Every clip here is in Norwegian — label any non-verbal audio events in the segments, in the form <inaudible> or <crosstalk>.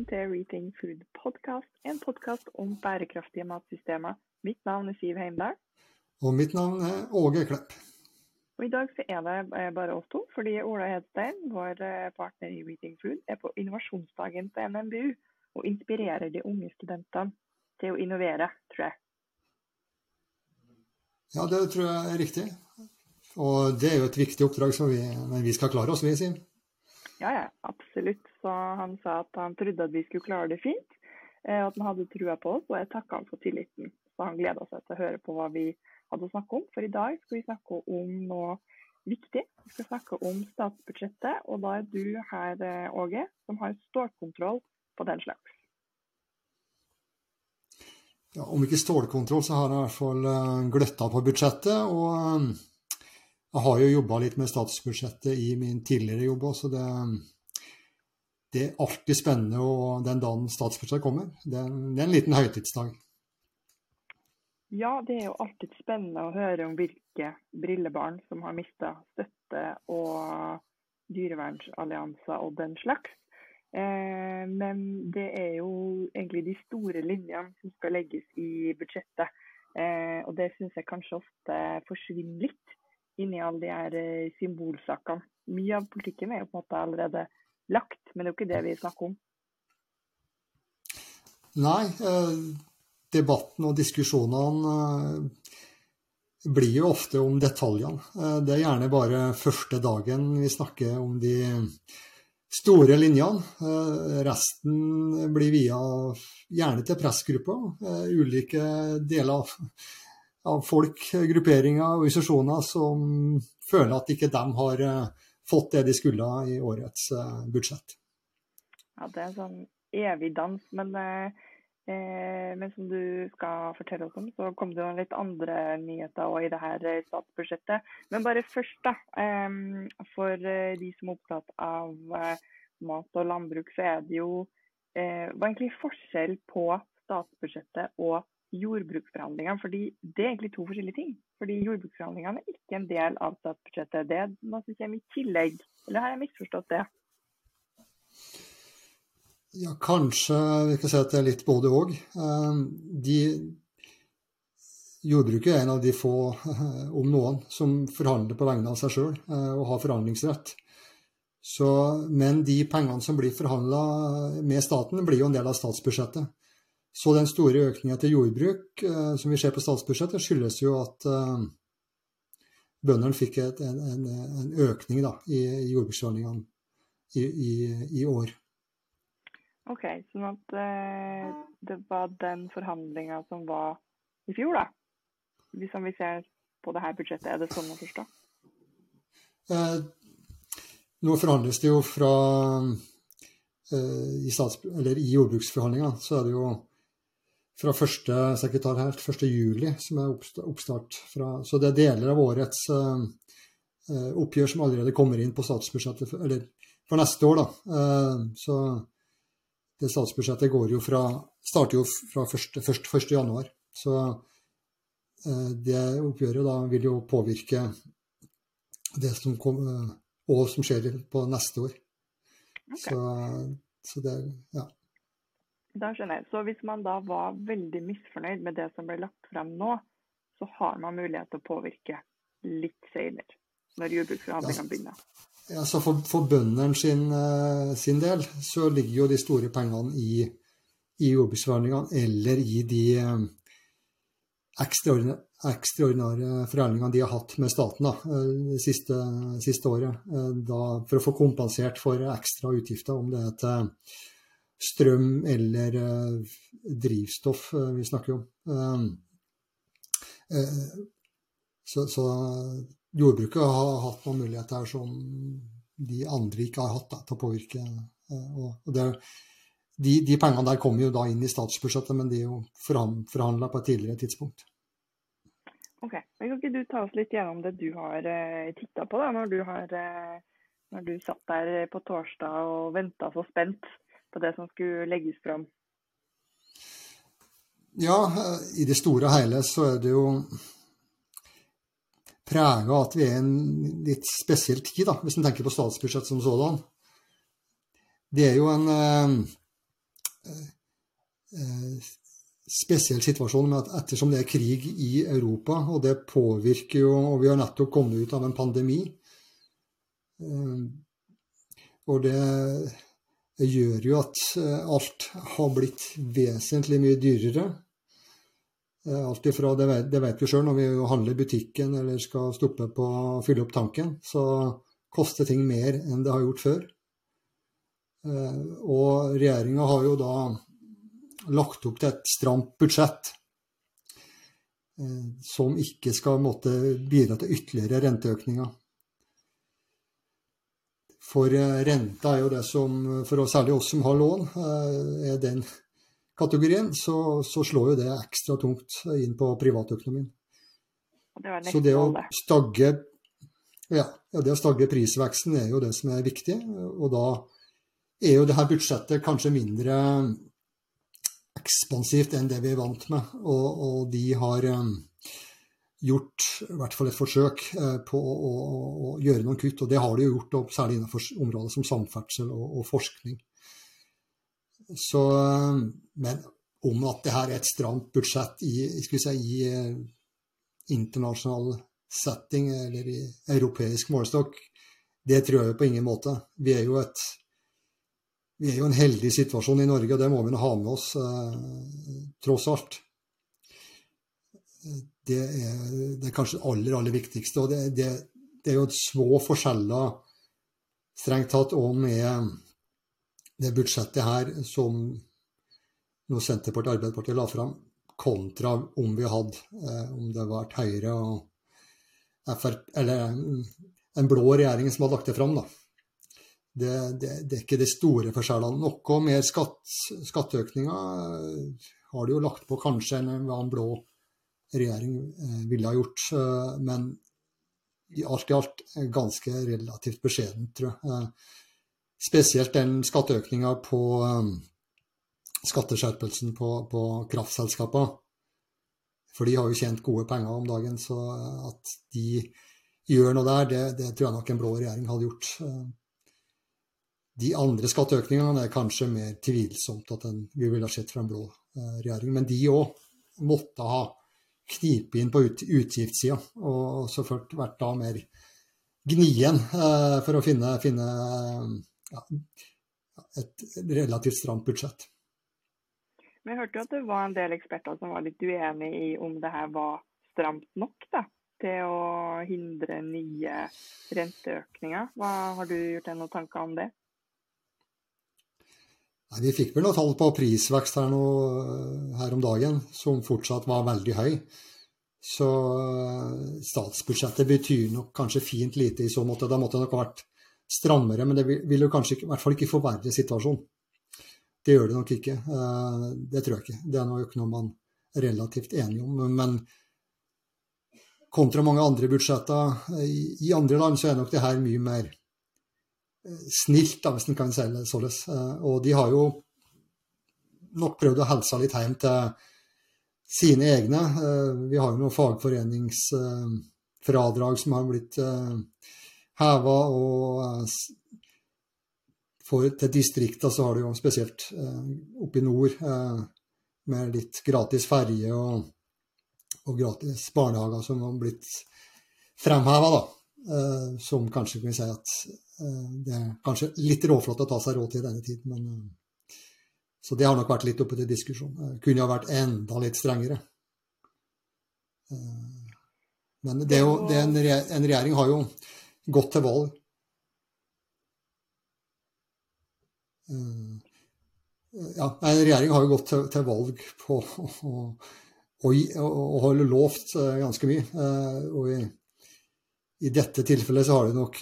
velkommen til Rethink Food Podcast, en podkast om bærekraftige matsystemer. Mitt navn er Siv Heimdal. Og mitt navn er Åge Klepp. Og I dag så er det eh, bare oss to, fordi Ola Hedstein, vår eh, partner i Rethink Food, er på innovasjonsdagen til NMBU og inspirerer de unge studentene til å innovere, tror jeg. Ja, det tror jeg er riktig. Og det er jo et viktig oppdrag, så vi, men vi skal klare oss, vi, Siv. Ja, ja, absolutt. Så han sa at han trodde at vi skulle klare det fint, og at han hadde trua på oss, og jeg takka han for tilliten. Så han gleda seg til å høre på hva vi hadde å snakke om. For i dag skal vi snakke om noe viktig. Vi skal snakke om statsbudsjettet, og da er du her, eh, Åge, som har stålkontroll på den slags. Ja, om ikke stålkontroll, så har jeg i hvert fall eh, gløtta på budsjettet. og jeg har jo jobba litt med statsbudsjettet i min tidligere jobb òg, så det, det, er alltid spennende og den dagen statsbudsjettet kommer. Det, det, er en liten høytidsdag. Ja, det er jo alltid spennende å høre om hvilke brillebarn som har mista støtte og dyrevernsallianser og den slags. Eh, men det er jo egentlig de store linjene som skal legges i budsjettet. Eh, og det syns jeg kanskje ofte forsvinner litt inni alle de her eh, symbolsakene. Mye av politikken er jo på en måte allerede lagt, men det er jo ikke det vi snakker om. Nei, eh, debatten og diskusjonene eh, blir jo ofte om detaljene. Det er gjerne bare første dagen vi snakker om de store linjene. Resten blir via gjerne til pressgrupper, ulike deler av folk, grupperinger og organisasjoner som føler at ikke de har eh, fått det de skulle i årets eh, budsjett. Ja, Det er en sånn evig dans. Men, eh, men som du skal fortelle oss om, så kom det jo litt andre nyheter i det her statsbudsjettet. Men bare først, da. Eh, for de som er opptatt av mat og landbruk, så er det jo eh, egentlig forskjell på statsbudsjettet og jordbruksforhandlingene. fordi Det er egentlig to forskjellige ting. Fordi Jordbruksforhandlingene er ikke en del av statsbudsjettet. Det er noe som kommer i tillegg. Eller har jeg misforstått det? Ja, kanskje vi kan si at det er litt både òg. Eh, jordbruket er en av de få, om noen, som forhandler på vegne av seg sjøl eh, og har forhandlingsrett. Så, men de pengene som blir forhandla med staten, blir jo en del av statsbudsjettet. Så den store økninga til jordbruk eh, som vi ser på statsbudsjettet, skyldes jo at eh, bøndene fikk et, en, en, en, økning da, i, i jordbruksordningene i, i, i, år. OK, sånn at eh, det var den forhandlinga som var i fjor, da? Hvis vi ser på det her budsjettet, er det sånn å forstå? Eh, nå forhandles det jo fra eh, i, stats, i jordbruksforhandlinga, så er det jo fra første sekretær her, 1. juli, som er oppstart fra Så det er deler av årets uh, oppgjør som allerede kommer inn på statsbudsjettet for, eller for neste år, da. Uh, så det statsbudsjettet går jo fra, starter jo fra 1. 1. 1. januar. Så uh, det oppgjøret da vil jo påvirke det som kom, og som skjer på neste år. Okay. Så, så det, ja. Da skjønner jeg. Så hvis man da var veldig misfornøyd med det som ble lagt frem nå, så har man mulighet til å påvirke litt senere, når jordbruksforhandlingene begynner? Ja, så For, for bøndene sin, uh, sin, del så ligger jo de store pengene i, i jordbruksforhandlingene eller i de um, ekstraordinære, ekstraordinære forhandlingene de har hatt med staten da, eh, det siste, siste året. Da, for å få kompensert for ekstra utgifter, om det er til strøm eller uh, drivstoff uh, vi snakker om. Um, uh, så, så, jordbruket har hatt noen muligheter som de andre ikke har hatt da, til å påvirke. og det, de, de, pengene der kommer jo da inn i statsbudsjettet, men de er jo forhandla på et tidligere tidspunkt. Ok, men Kan ikke du ta oss litt gjennom det du har eh, titta på da, når du, har, når du satt der på torsdag og venta så spent på det som skulle legges fram? Ja, i det store og hele så er det jo prega at vi er i en litt spesiell tid, da, hvis en tenker på statsbudsjett som sådan. Det er jo en, eh, spesiell situasjon med at ettersom det er krig i Europa, og det påvirker jo Og vi har nettopp kommet ut av en pandemi. Og det gjør jo at alt har blitt vesentlig mye dyrere. Alt ifra, det vet, det vet vi sjøl, når vi handler i butikken eller skal stoppe på å fylle opp tanken, så koster ting mer enn det har gjort før. Og regjeringa har jo da lagt opp til et stramt budsjett eh, som ikke skal måtte bidra til ytterligere renteøkninger. For eh, renta er jo det som, for oss, særlig oss som har lån, eh, er den kategorien, så, så slår jo det ekstra tungt inn på privatøkonomien. Det så det å stagge ja, det å stagge prisveksten er jo det som er viktig. Og da er jo det her budsjettet kanskje mindre ekspansivt enn det vi er vant med. Og, og de har um, gjort i hvert fall et forsøk uh, på å, å, å, gjøre noen kutt. Og det har de jo gjort, og særlig innenfor områder som samferdsel og, og forskning. Så, um, men om at det her er et stramt budsjett i, si, i uh, internasjonal setting eller i europeisk målestokk, det tror jeg på ingen måte. Vi er jo et vi er jo en heldig situasjon i Norge, og det må vi nå ha med oss eh, tross alt. Det er, det kanskje aller, aller viktigste. Og det, det, det, er jo små forskjeller, strengt tatt, òg med det budsjettet her som noe Senterpartiet og Arbeiderpartiet la fram, kontra om vi hadde eh, om det var Høyre og FRP eller en blå regjering som hadde lagt det fram. da det, det, det, er ikke de store forskjellene. Noe mer skatt, skatteøkninger har de jo lagt på kanskje enn en blå regjering eh, ville ha gjort. Eh, men alt i alt ganske relativt beskjedent, tror jeg. Spesielt den skatteøkninga på skatteskjerpelsen på, på kraftselskaper. For de har jo tjent gode penger om dagen, så at de gjør noe der, det, det tror jeg nok en blå regjering hadde gjort. De andre skatteøkningene er kanskje mer tvilsomt at en, vi ville ha sett fra en blå eh, regjering. Men de òg måtte ha knipe inn på ut, utgiftssida, og selvfølgelig vært da mer gnien eh, for å finne, finne ja, et relativt stramt budsjett. Jeg hørte jo at det var en del eksperter som var litt uenig i om det her var stramt nok da, til å hindre nye renteøkninger. Hva, har du gjort deg noen tanker om det? Nei, Vi fikk vel noen tall på prisvekst her, nå, her om dagen, som fortsatt var veldig høy. Så eh, statsbudsjettet betyr nok kanskje fint lite i så måte. Da måtte det nok ha vært strammere, men det vil jo kanskje i hvert fall ikke forverre situasjonen. Det gjør det nok ikke. Eh, det tror jeg ikke. Det er nok noe man er relativt enige om. Men kontra mange andre budsjetter i andre land, så er nok det her mye mer snilt, da, hvis en kan si det sånn. Og de har jo nok prøvd å helse litt hjem til sine egne. Eh, vi har jo noen fagforeningsfradrag som har blitt eh, heva, og for, til distrikta så har du jo spesielt oppe i nord med litt gratis ferje og, og gratis barnehager som har blitt fremheva, da. Som kanskje kan si at Eh, det er kanskje litt råflott å ta seg råd til i denne tiden, men eh, Så det har nok vært litt oppe til diskusjon. Kunne ha vært enda litt strengere. Eh, men det er jo, det er en, en, regjering har jo gått til valg ja, En regjering har jo gått til, til valg på å holde lovt ganske mye. Og i, i, dette tilfellet så har de nok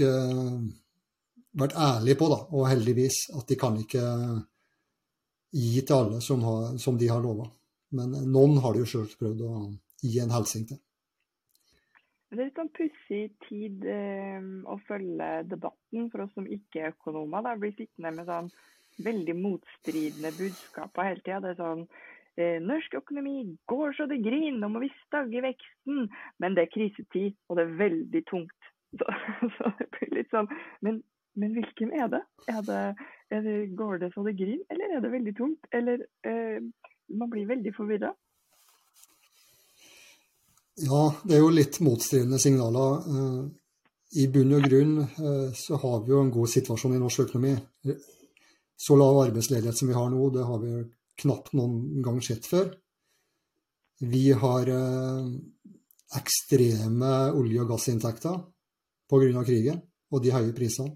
vært ærlige på, da, og heldigvis, at de kan ikke gi til alle som, har, som de har lova. Men noen har de jo sjøl prøvd å gi en hilsen til. Det er litt sånn pussig tid eh, å følge debatten for oss som ikke er økonomer. Da. Blir sittende med sånn veldig motstridende budskaper hele tida. Det er sånn eh, Norsk økonomi går så det griner, nå må vi stagge veksten. Men det er krisetid, og det er veldig tungt. <laughs> Så, så det blir litt sånn Men men hvilken er det? Er det eller går det så det griner, eller er det veldig tungt? Eller eh, man blir veldig forvirra. Ja, det er jo litt motstridende signaler. Eh, I bunn og grunn eh, så har vi jo en god situasjon i norsk økonomi. Så lav arbeidsledighet som vi har nå, det har vi knapt noen gang sett før. Vi har eh, ekstreme olje- og gassinntekter pga. krigen og de høye prisene.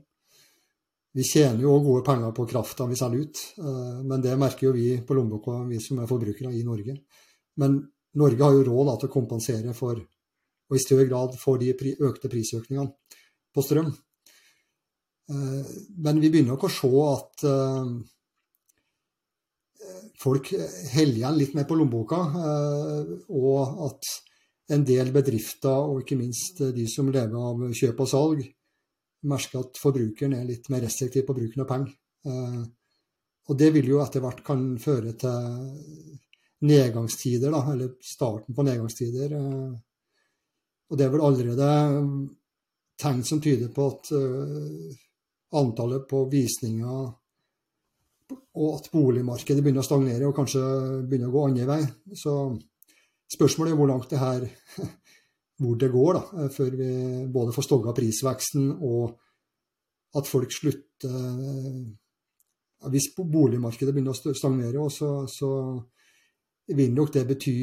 Vi tjener jo gode penger på krafta vi selger ut, men det merker jo vi på lommeboka, vi som er forbrukere i Norge. Men Norge har jo råd da, til å kompensere for, og i større grad for de økte prisøkningene på strøm. Eh, men vi begynner nok å se at eh, folk heller igjen litt mer på lommeboka, eh, og at en del bedrifter, og ikke minst de som lever av kjøp og salg, merker at forbrukeren er litt mer restriktiv på bruken av penger. Og det vil jo etter hvert kan føre til nedgangstider, da, eller starten på nedgangstider. Eh, og det er vel allerede tegn som tyder på at antallet på visninger og at boligmarkedet begynner å stagnere og kanskje begynner å gå andre vei. Så spørsmålet er hvor langt det her <laughs> hvor det går, da, før vi både får stogga prisveksten og at folk slutter Hvis boligmarkedet begynner å stagnere, så, så vil nok det bety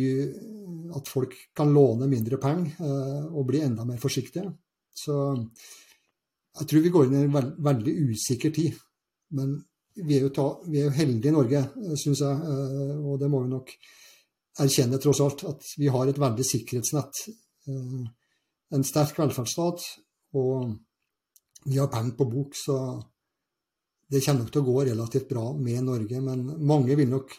at folk kan låne mindre penger eh, og bli enda mer forsiktige. Så jeg tror vi går inn i en veld, veldig usikker tid. Men vi er jo, ta, vi er jo heldige i Norge, eh, syns jeg, eh, og det må vi nok erkjenne tross alt, at vi har et veldig sikkerhetsnett. En sterk velferdsstat, og vi har penger på bok, så det kommer nok til å gå relativt bra med Norge. Men mange vil nok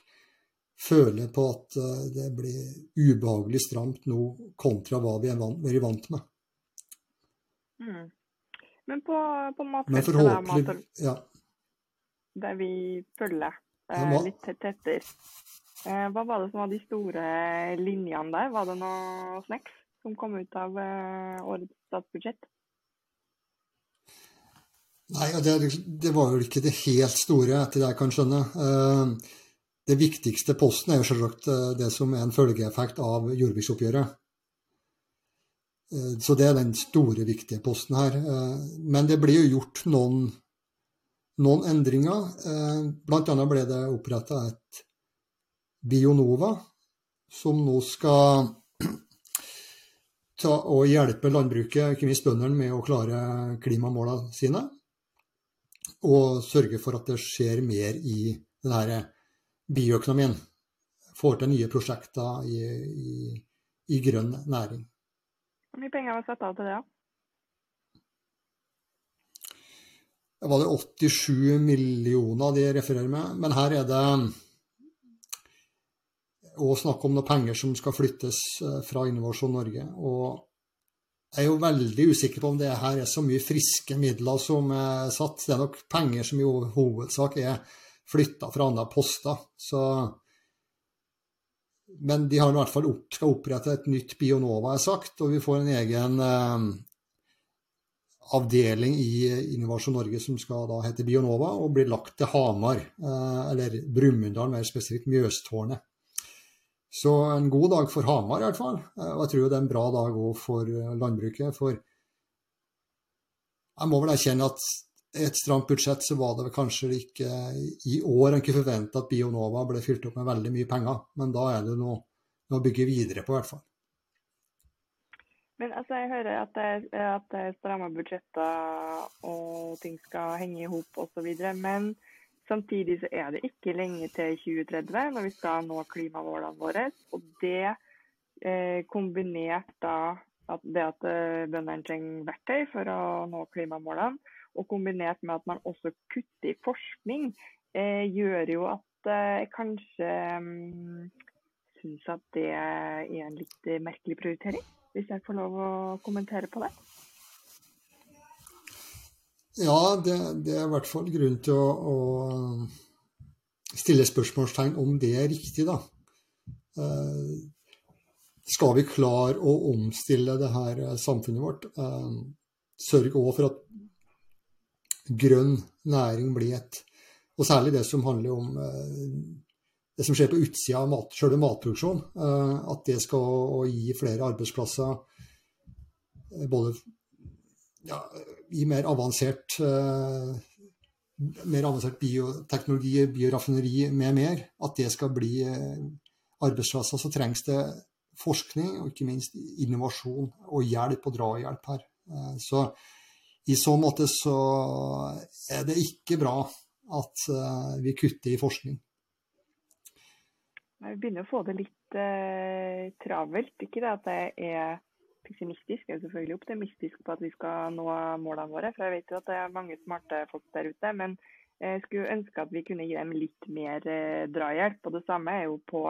føle på at eh, det blir ubehagelig stramt nå kontra hva vi er vant, er vant med. Mm. Men på, på matfeltet, der, mat, ja. Der vi følger eh, litt tettere, eh, hva var det som var de store linjene der? Var det noe snacks som kom ut av eh, årets statsbudsjett? Nei, det, det, var jo ikke det helt store, etter det jeg kan skjønne. Uh, det viktigste posten er jo selvsagt eh, det som er en følgeeffekt av jordbruksoppgjøret. Eh, så det er den store, viktige posten her. Eh, men det blir jo gjort noen, noen endringer. Blant annet ble det oppretta et Bionova, som nå skal <clears throat> ta og hjelpe landbruket, ikke minst bøndene, med å klare klimamålene sine. Og sørge for at det skjer mer i denne bioøkonomien. Får til nye prosjekter i, i, i grønn næring. Hvor mye penger var satt av til det? Da var det 87 millioner de refererer med. Men her er det å snakke om noen penger som skal flyttes eh, fra Innovasjon Norge. Og jeg er jo veldig usikker på om det her er så mye friske midler som er satt. Det er nok penger som i hovedsak er flytta fra andre poster. Så, men de har i hvert fall opp, skal opprette et nytt Bionova, er sagt, og vi får en egen eh, avdeling i Innovasjon Norge som skal da hete Bionova, og blir lagt til Hamar, eh, eller Brumunddal, mer spesifikt Mjøstårnet. Så en god dag for Hamar i hvert fall, eh, og jeg tror det er en bra dag òg for landbruket. For jeg må vel erkjenne at et stramt budsjett, så var det kanskje ikke i år en kunne forvente at Bionova ble fylt opp med veldig mye penger. Men da er det noe, noe å bygge videre på, i hvert fall. Men altså, jeg hører at det, at det er stramme budsjetter og ting skal henge i hop osv. Men samtidig så er det ikke lenge til 2030 når vi skal nå klimamålene våre. Og det eh, kombinert da at det at eh, bøndene trenger verktøy for å nå klimamålene, og kombinert med at man også kutter i forskning, eh, gjør jo at eh, kanskje um, syns at det er en litt merkelig prioritering. Hvis jeg får lov å kommentere på det? Ja, det, det er i hvert fall grunn til å, å, stille spørsmålstegn om det er riktig, da. Eh, skal vi klare å omstille det her samfunnet vårt? Eh, sørge òg for at grønn næring blir et Og særlig det som handler om det som skjer på utsida av mat, selve matproduksjonen. At det skal gi flere arbeidsplasser. Både ja, i mer avansert mer avansert bioteknologi, bioraffineri med mer, at det skal bli arbeidsplasser, så trengs det forskning og ikke minst innovasjon og hjelp og drahjelp her. Eh, så i så måte så er det ikke bra at eh, vi kutter i forskning. Vi begynner å få det litt eh, travelt. Ikke det at det er pessimistisk, jeg er selvfølgelig optimistisk på at vi skal nå målene våre. For jeg vet jo at det er mange smarte folk der ute. Men jeg skulle ønske at vi kunne gi dem litt mer eh, drahjelp. Og det samme er jo på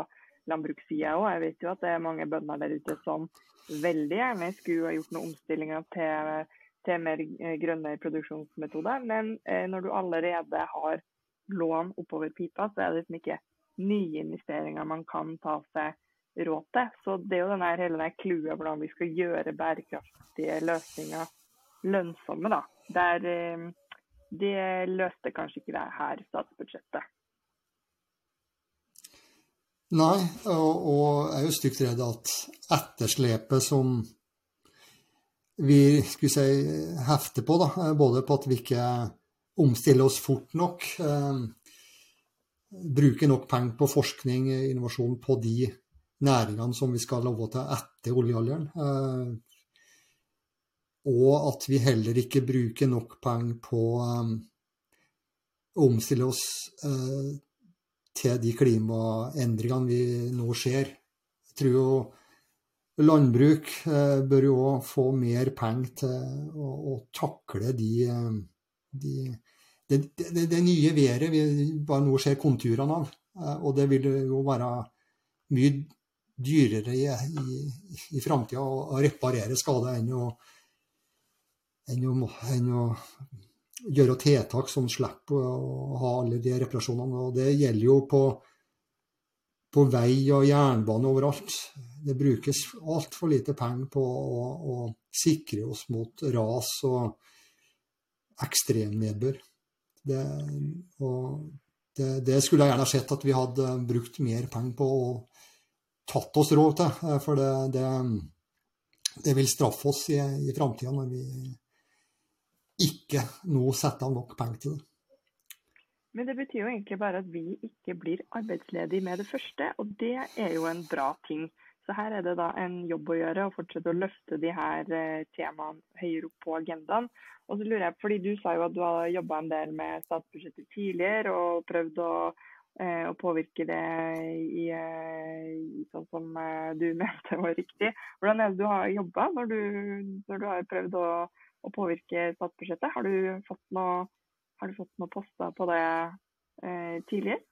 landbrukssida òg. Jeg vet jo at det er mange bønder der ute som veldig gjerne skulle ha gjort noen omstillinger til, til mer eh, grønne produksjonsmetoder. Men eh, når du allerede har lån oppover pipa, så er det liksom ikke nye investeringer man kan ta seg råd til. Så det er jo denne, hele denne clouet hvordan vi skal gjøre bærekraftige løsninger lønnsomme, da. Der, eh, det løste kanskje ikke det her statsbudsjettet. Nei, og, og jeg er jo stygt redd at etterslepet som vi skulle si hefter på, da, både på at vi ikke omstiller oss fort nok, eh, bruker nok penger på forskning og innovasjon på de næringene som vi skal love til etter oljealderen, eh, og at vi heller ikke bruker nok penger på eh, å omstille oss eh, til de klimaendringene vi nå ser. Jeg tror jo landbruk bør jo få mer penger til å, takle de, de, det, det, det, nye været vi bare nå ser konturene av. Eh, og det vil jo være mye dyrere i, i, i framtida å reparere skader enn å, enn enn å gjøre tiltak som slipper å ha alle de reparasjonene. Og det gjelder jo på, på vei og jernbane overalt. Det brukes altfor lite penger på å, å, sikre oss mot ras og ekstremnedbør. Det, det, det, skulle jeg gjerne sett at vi hadde brukt mer penger på og tatt oss råd til. For det, det, det vil straffe oss i, i framtida når vi ikke nå setter av nok penger til det. Men det betyr jo egentlig bare at vi ikke blir arbeidsledige med det første, og det er jo en bra ting. Så her er det da en jobb å gjøre å fortsette å løfte de her eh, temaene høyere opp på agendaen. Og så lurer jeg, fordi Du sa jo at du har jobba en del med statsbudsjettet tidligere og prøvd å, eh, å påvirke det i, eh, i, sånn som du <laughs> mente var riktig. Hvordan er det du har jobba når, når, du har prøvd å å påvirke statsbudsjettet. Har du fått noe, har du fått noe poster på det eh, tidligere?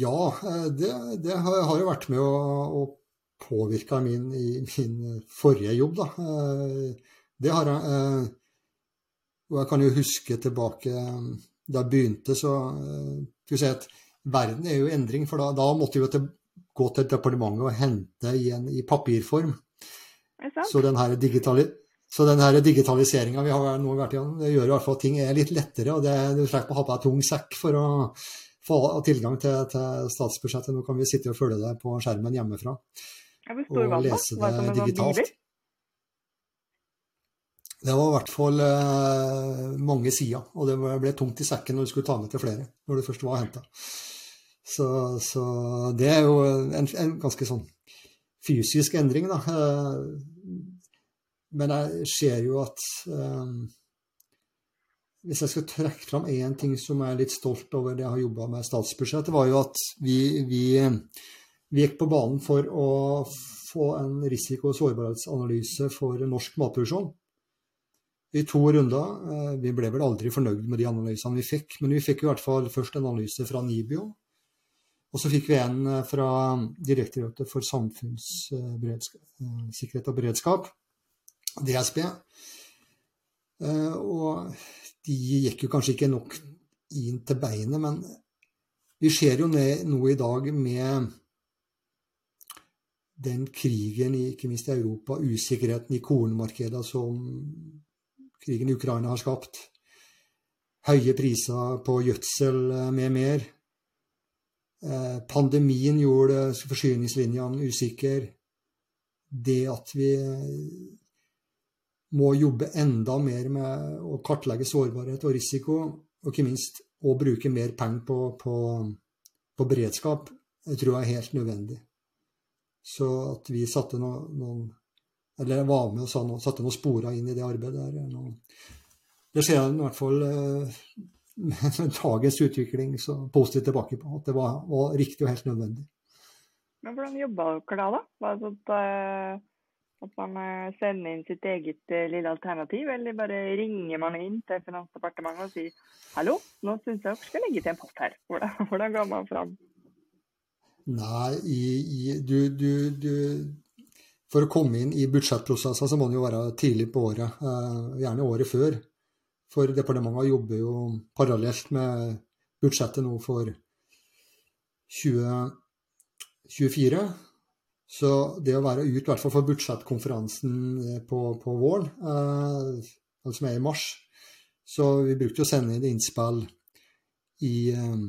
Ja, eh, det, det, har jo vært med å, å påvirke min, min forrige jobb, da. Eh, det har jeg. Eh, og jeg kan jo huske tilbake da jeg begynte, så skal vi si at verden er jo i endring. For da, da måtte vi jo til, gå til departementet og hente i, en, i papirform så den her, digitali digitaliseringa vi har nå vært igjen, det gjør i hvert fall at ting er litt lettere. og det, Du slipper å ha på deg tung sekk for å få tilgang til, til, statsbudsjettet. Nå kan vi sitte og følge det på skjermen hjemmefra. og lese det digitalt. Det var i hvert fall eh, mange sider, og det ble tungt i sekken når du skulle ta med til flere. når det først var henta. Så, så, det er jo en, en ganske sånn fysisk endring, da. Eh, men jeg ser jo at um, Hvis jeg skal trekke fram én ting som jeg er litt stolt over det jeg har jobba med i statsbudsjettet, var jo at vi, vi, vi, gikk på banen for å få en risiko- og sårbarhetsanalyse for norsk matproduksjon. I to runder. Vi ble vel aldri fornøyd med de analysene vi fikk, men vi fikk i hvert fall først en analyse fra NIBIO og så fikk vi en eh, fra Direktoratet for samfunnssikkerhet og beredskap, DSB. Eh, og de gikk jo kanskje ikke nok inn til beinet, men vi ser jo noe i dag med den krigen, ikke minst i Europa, usikkerheten i kornmarkedene som krigen i Ukraina har skapt. høye priser på gjødsel med mer. Pandemien gjorde forsyningslinjene usikre. Det at vi må jobbe enda mer med å kartlegge sårbarhet og risiko, og ikke minst å bruke mer penger på, på, på beredskap, jeg tror jeg er helt nødvendig. Så at vi satte noen, noen eller var med og satte noen sporer inn i det arbeidet der. Noen, det ser jeg i hvert fall eh, <laughs> med dagens utvikling så positivt tilbake på. At det var, var, riktig og helt nødvendig. Men hvordan jobba dere da? da? Var det sånn at, eh, at man eh, sender inn sitt eget lille alternativ, eller bare ringer man inn til Finansdepartementet og sier hallo, nå syns jeg dere skal legge til en pott her. Hvordan, <laughs> hvordan går man fram? Nei, i, i, du, du, du for å komme inn i budsjettprosesser så må man jo være tidlig på året, gjerne året før. For departementet jobber jo parallelt med budsjettet nå for 2024. Så det å være ute, i hvert fall for budsjettkonferansen eh, på, på våren, eh, som er i mars Så vi brukte å sende inn innspill i, eh,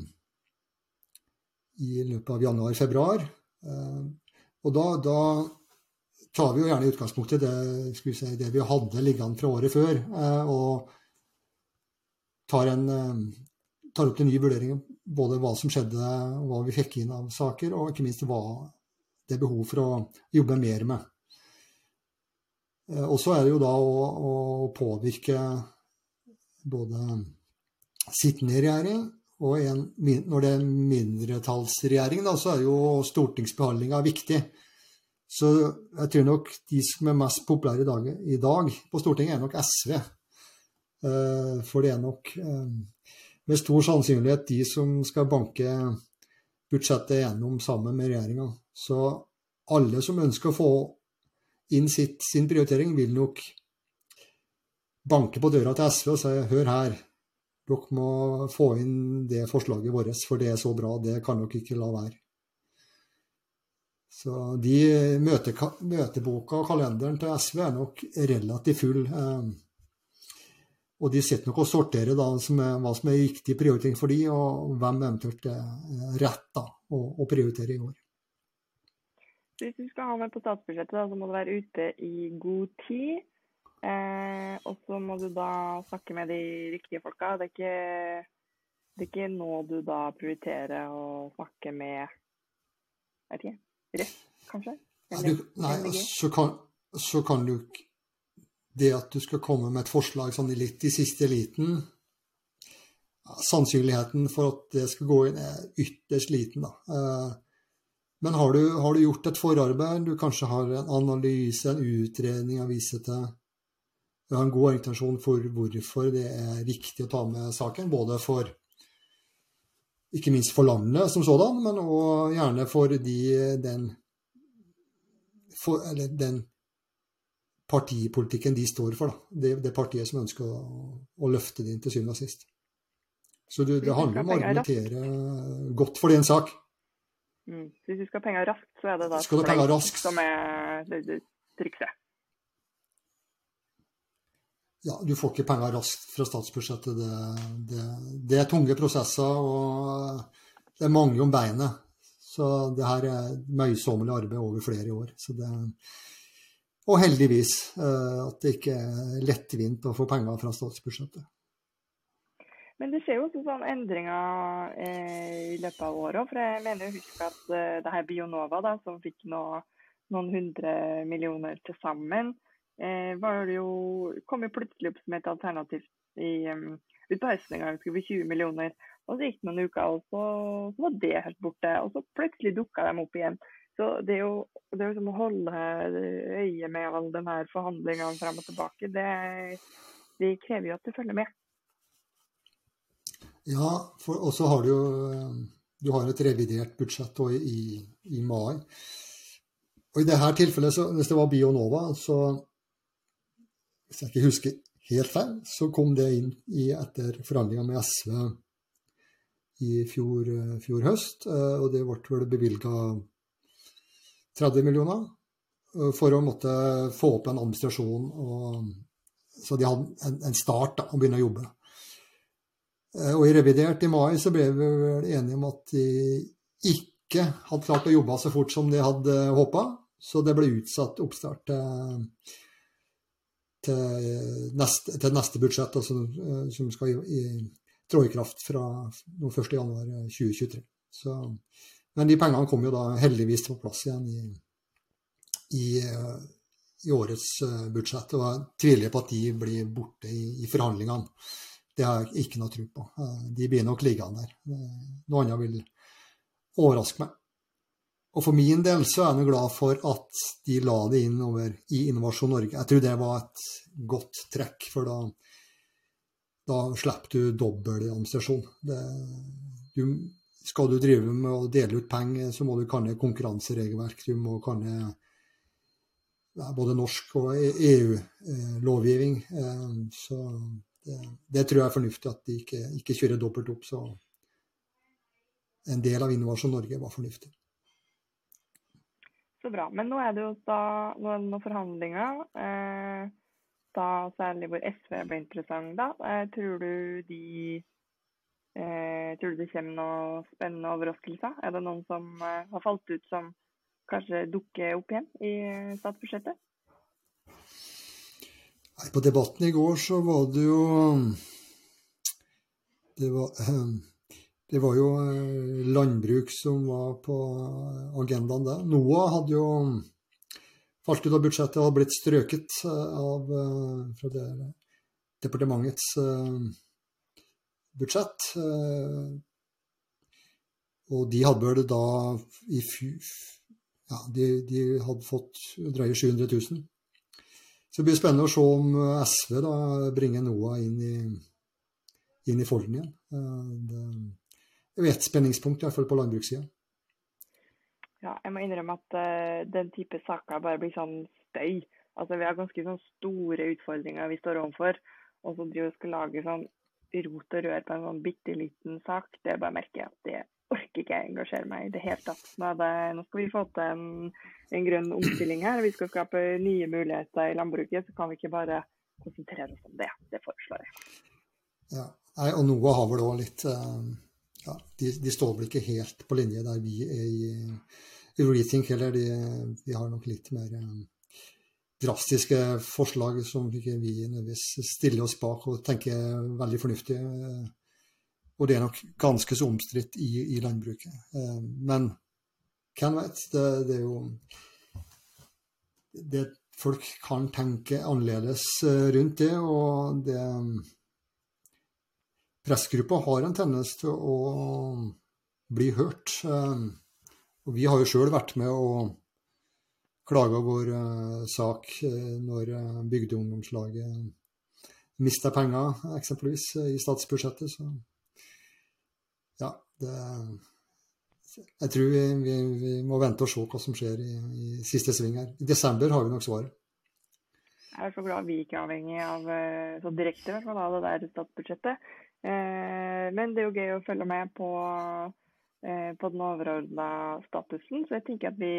i løpet av januar-februar. Eh, og da, da, tar vi jo gjerne utgangspunkt i det, si, det vi hadde liggende fra året før. Eh, og tar, en, eh, tar opp til ny vurdering både hva som skjedde, hva vi fikk inn av saker, og ikke minst hva det er behov for å jobbe mer med. Eh, og så er det jo da å, å påvirke både sittende regjering og en, når det er mindretallsregjering, da, så er jo stortingsbehandlinga viktig. Så jeg tror nok de som er mest populære i dag, i dag på Stortinget, er nok SV. Eh, for det er nok eh, med stor sannsynlighet de som skal banke budsjettet gjennom sammen med regjeringa. Så alle som ønsker å få inn sitt, sin prioritering, vil nok banke på døra til SV og si hør her, dere må få inn det forslaget vårt, for det er så bra, det kan dere ikke la være. Så de møte, møteboka og kalenderen til SV er nok relativt full. Eh, og de sitter nok og sorterer da, som er, hva som er riktig prioritering for de, og hvem eventuelt er rett da, å, å, prioritere i år. Hvis du skal ha med på statsbudsjettet, da, så må du være ute i god tid. Eh, og så må du da snakke med de riktige folka. Det er ikke, det er ikke nå du da prioriterer å snakke med jeg vet ikke, Rødt, kanskje? Eller, nei, nei så, kan, så kan du det at du skal komme med et forslag sånn litt i siste liten Sannsynligheten for at det skal gå inn, er ytterst liten. Da. Eh, men har du, har du, gjort et forarbeid, du kanskje har en analyse, en utredning av vise til Du har en god intensjon for hvorfor det er riktig å ta med saken, både for ikke minst for landet som sådan, men òg gjerne for de, den, for, den partipolitikken de står for. Da. Det, det partiet som ønsker å, å løfte det inn til syvende og sist. Så det, det handler om å argumentere godt for din sak. Mm. Hvis du skal ha penger raskt, så er det da skal penger raskt. som er det, det, trikset. Ja, du får ikke penger raskt fra statsbudsjettet. Det, det, det, er tunge prosesser, og det er mange om beinet. Så det her er møysommelig arbeid over flere år. Så det, og heldigvis eh, at det ikke er lettvint å få penger fra statsbudsjettet. Men det skjer jo også sånne endringer eh, i løpet av året. For jeg mener å huske at eh, det her Bionova, da, som fikk nå, noen hundre millioner til sammen, eh, jo, kom jo plutselig opp som et alternativ i, um, ut på høsten en gang. Det skulle bli 20 millioner. Og så gikk det noen uker, og så, var det helt borte. Og så plutselig dukka de opp igjen. Så det er jo det er liksom å holde øye med all den her forhandlingene frem og tilbake, det, det, krever jo at du følger med. Ja, og så har du jo du har et revidert budsjett i, i, mai. Og I dette tilfellet, så, hvis det var Bionova, så Hvis jeg ikke husker helt feil, så kom det inn i, etter forhandlinger med SV i fjor, fjor høst. Eh, og det ble vel bevilga 30 millioner eh, for å måtte få opp en administrasjon. Og, så de hadde en, en start da, å begynne å jobbe. Eh, og i revidert i mai så ble vi vel enige om at de ikke hadde klart å jobbe så fort som de hadde håpa. Så det ble utsatt oppstart til, til, neste, til neste, budsjett, altså, eh, som skal i, i, trå i kraft fra 1.1.2023. Så, men de pengene kom jo da heldigvis på plass igjen i, i, i årets budsjett. Og jeg tviler på at de blir borte i, i forhandlingene. Det har jeg ikke noe tro på. Eh, de blir nok liggende der. Eh, noe annet vil overraske meg. Og for min del så er jeg glad for at de la det inn over i Innovasjon Norge. Jeg tror det var et godt trekk, for da, da slipper du dobbel administrasjon. skal du drive med å dele ut penger, så må du kanne konkurranseregelverk. Du må kanne både norsk og EU-lovgivning. E eh, så det, det, tror jeg er fornuftig at de ikke, ikke kjører dobbelt opp. Så en del av Innovasjon Norge var fornuftig. Så bra. Men nå er det jo da noen forhandlinger. Eh, da særlig hvor SV ble interessant, da. Eh, tror du de eh, Tror du det kommer noen spennende overraskelser? Er det noen som eh, har falt ut som kanskje dukker opp igjen i statsbudsjettet? På debatten i går så var det jo Det var, det var jo eh, landbruk som var på agendaen der. NOAH hadde jo falt ut av budsjettet og hadde blitt strøket eh, av, eh, fra det, departementets budsjett. Og de hadde vel da i ja, de, de hadde fått drøye 700 000 så det blir spennende å se om eh, SV da bringer NOAH inn i, inn i folden igjen. Eh, det er et spenningspunkt, iallfall på landbrukssida. Ja, jeg må innrømme at uh, den type saker bare blir sånn støy. Altså, Vi har ganske sånn store utfordringer vi står overfor. Og så driver vi skal lage sånn rot og rør på en sånn bitte liten sak. Det bare merker jeg at det orker ikke jeg engasjere meg i det hele tatt. Nå, det, nå skal vi få til en, en, grønn omstilling her. Vi skal skape nye muligheter i landbruket. Så kan vi ikke bare konsentrere oss om det. Det foreslår jeg. Ja, og noe har vel òg litt eh, ja, de, de, står vel ikke helt på linje der vi er i, i Rethink heller. De, de, har nok litt mer eh, drastiske forslag som ikke vi nødvendigvis stiller oss bak og tenker veldig fornuftige og det er nok ganske så omstridt i, i, landbruket. Eh, men hvem vet? Det, det, er jo det, Folk kan tenke annerledes eh, rundt det, og det Pressgruppa har en tendens til å bli hørt. Eh, og vi har jo sjøl vært med å klage vår sak når Bygdeungdomslaget mista penger, eksempelvis, i statsbudsjettet. Så det, jeg tror vi, vi, vi, må vente og se hva som skjer i, i, siste sving her. I desember har vi nok svaret. Jeg er så glad vi ikke er avhengig av eh, så direkte av det der statsbudsjettet. Eh, men det er jo gøy å følge med på, eh, på den overordna statusen. Så jeg tenker at vi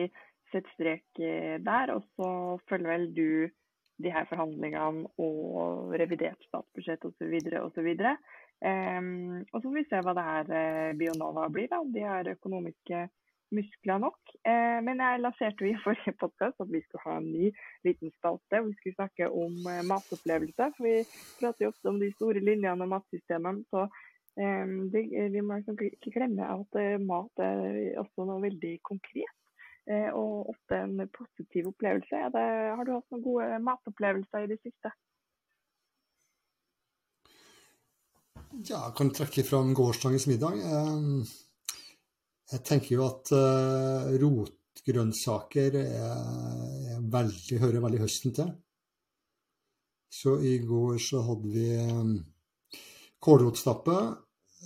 setter strek der. Og så følger vel du de her forhandlingene og revidert statsbudsjett osv. osv. Um, og så får vi se hva det her uh, Bionova blir. da, De har økonomiske muskler nok. Uh, men jeg lanserte jo i forrige podkast at vi skulle ha en ny liten spalte vi skulle snakke om uh, matopplevelse. For vi prater jo ofte om de store linjene og matsystemene. Så um, det, vi må liksom ikke glemme at mat er også noe veldig konkret. og ofte en positiv opplevelse. Det, har du hatt noen gode matopplevelser i det siste? Ja, jeg kan trekke fram gårsdagens middag. Jeg tenker jo at eh, rotgrønnsaker er, veldig, hører veldig høsten til. Så i går så hadde vi kålrotstappe,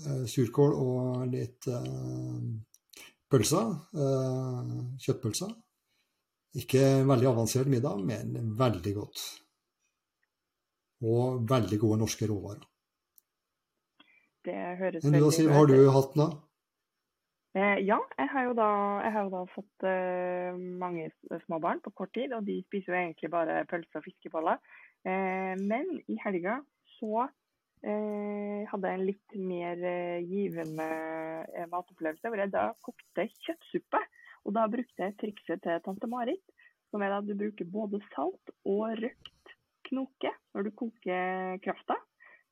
eh, surkål og litt eh, pølser. Kjøttpølser. Ikke veldig avansert middag, men veldig godt. Og veldig gode norske råvarer. Det høres Men da, Siv, har du hatt noe? Eh, ja, jeg har jo da, har jo da fått eh, mange små barn på kort tid, og de spiser jo egentlig bare pølser og fiskeboller. Eh, men i helga så eh, hadde en litt mer givende matopplevelse, hvor jeg da kokte kjøttsuppe. Og da brukte jeg trikset til tante Marit, som er at du bruker både salt og røkt knoke når du koker krafta.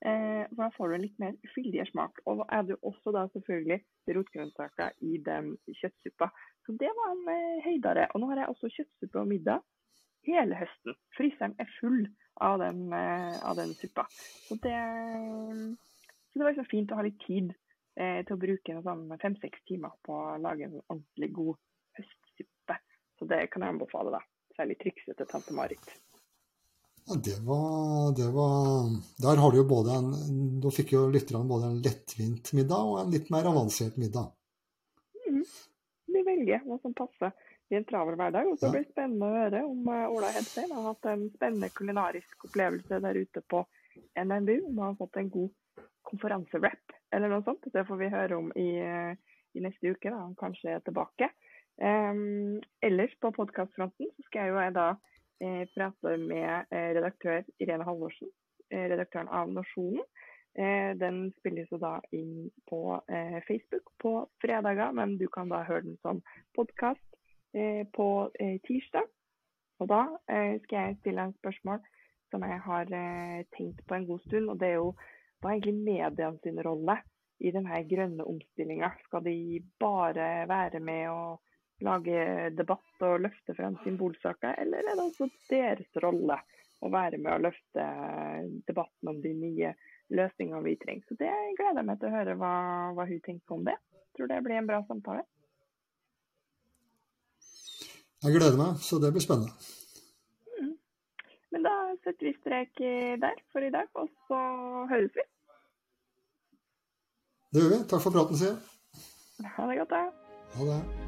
Eh, for da får du en litt mer fyldig smak. Og da er det også da selvfølgelig rotgrønnsaker i den kjøttsuppa. Så det var en eh, høydare. Og nå har jeg også kjøttsuppe og middag hele høsten. Fryseren er full av den, eh, av den suppa. Så det, så det var liksom fint å ha litt tid eh, til å bruke sånn fem-seks timer på å lage en ordentlig god høstsuppe. Så det kan jeg anbefale, da. Særlig triksete tante Marit. Ja, det var, det var Der har du jo både en Da fikk jo lytterne både en lettvint middag og en litt mer avansert middag. Mm. Vi velger hva som passer i en travel hverdag. Og så blir det spennende å høre om eh, Ola Hedstein har hatt en spennende kulinarisk opplevelse der ute på NMBU. Om han har fått en god konferanserap eller noe sånt. Det får vi høre om i, i neste uke, da han kanskje er tilbake. Um, ellers på podkastfronten så skal jeg jo jeg da eh, prate med eh, redaktør Irene Halvorsen, eh, redaktøren av Nasjonen. Den spilles jo da inn på Facebook på fredager, men du kan da høre den som podkast Eh, på eh, tirsdag. Og da eh, skal jeg stille en spørsmål som jeg har tenkt på en god stund. Og det er jo hva er egentlig mediene sin rolle i denne grønne omstillinga? Skal de bare være med å lage debatt og løfte frem symbolsaker, eller er det også deres rolle å være med å løfte debatten om de nye løsningene vi trenger? Så det gleder jeg meg til å høre hva, hva hun tenker om det. Tror det blir en bra samtale. Jeg gleder meg, så det blir spennende. Mm. Men da setter vi strek der for i dag, og så høres vi. Det gjør vi. Takk for praten, sier. Ha det godt, da. Ha det.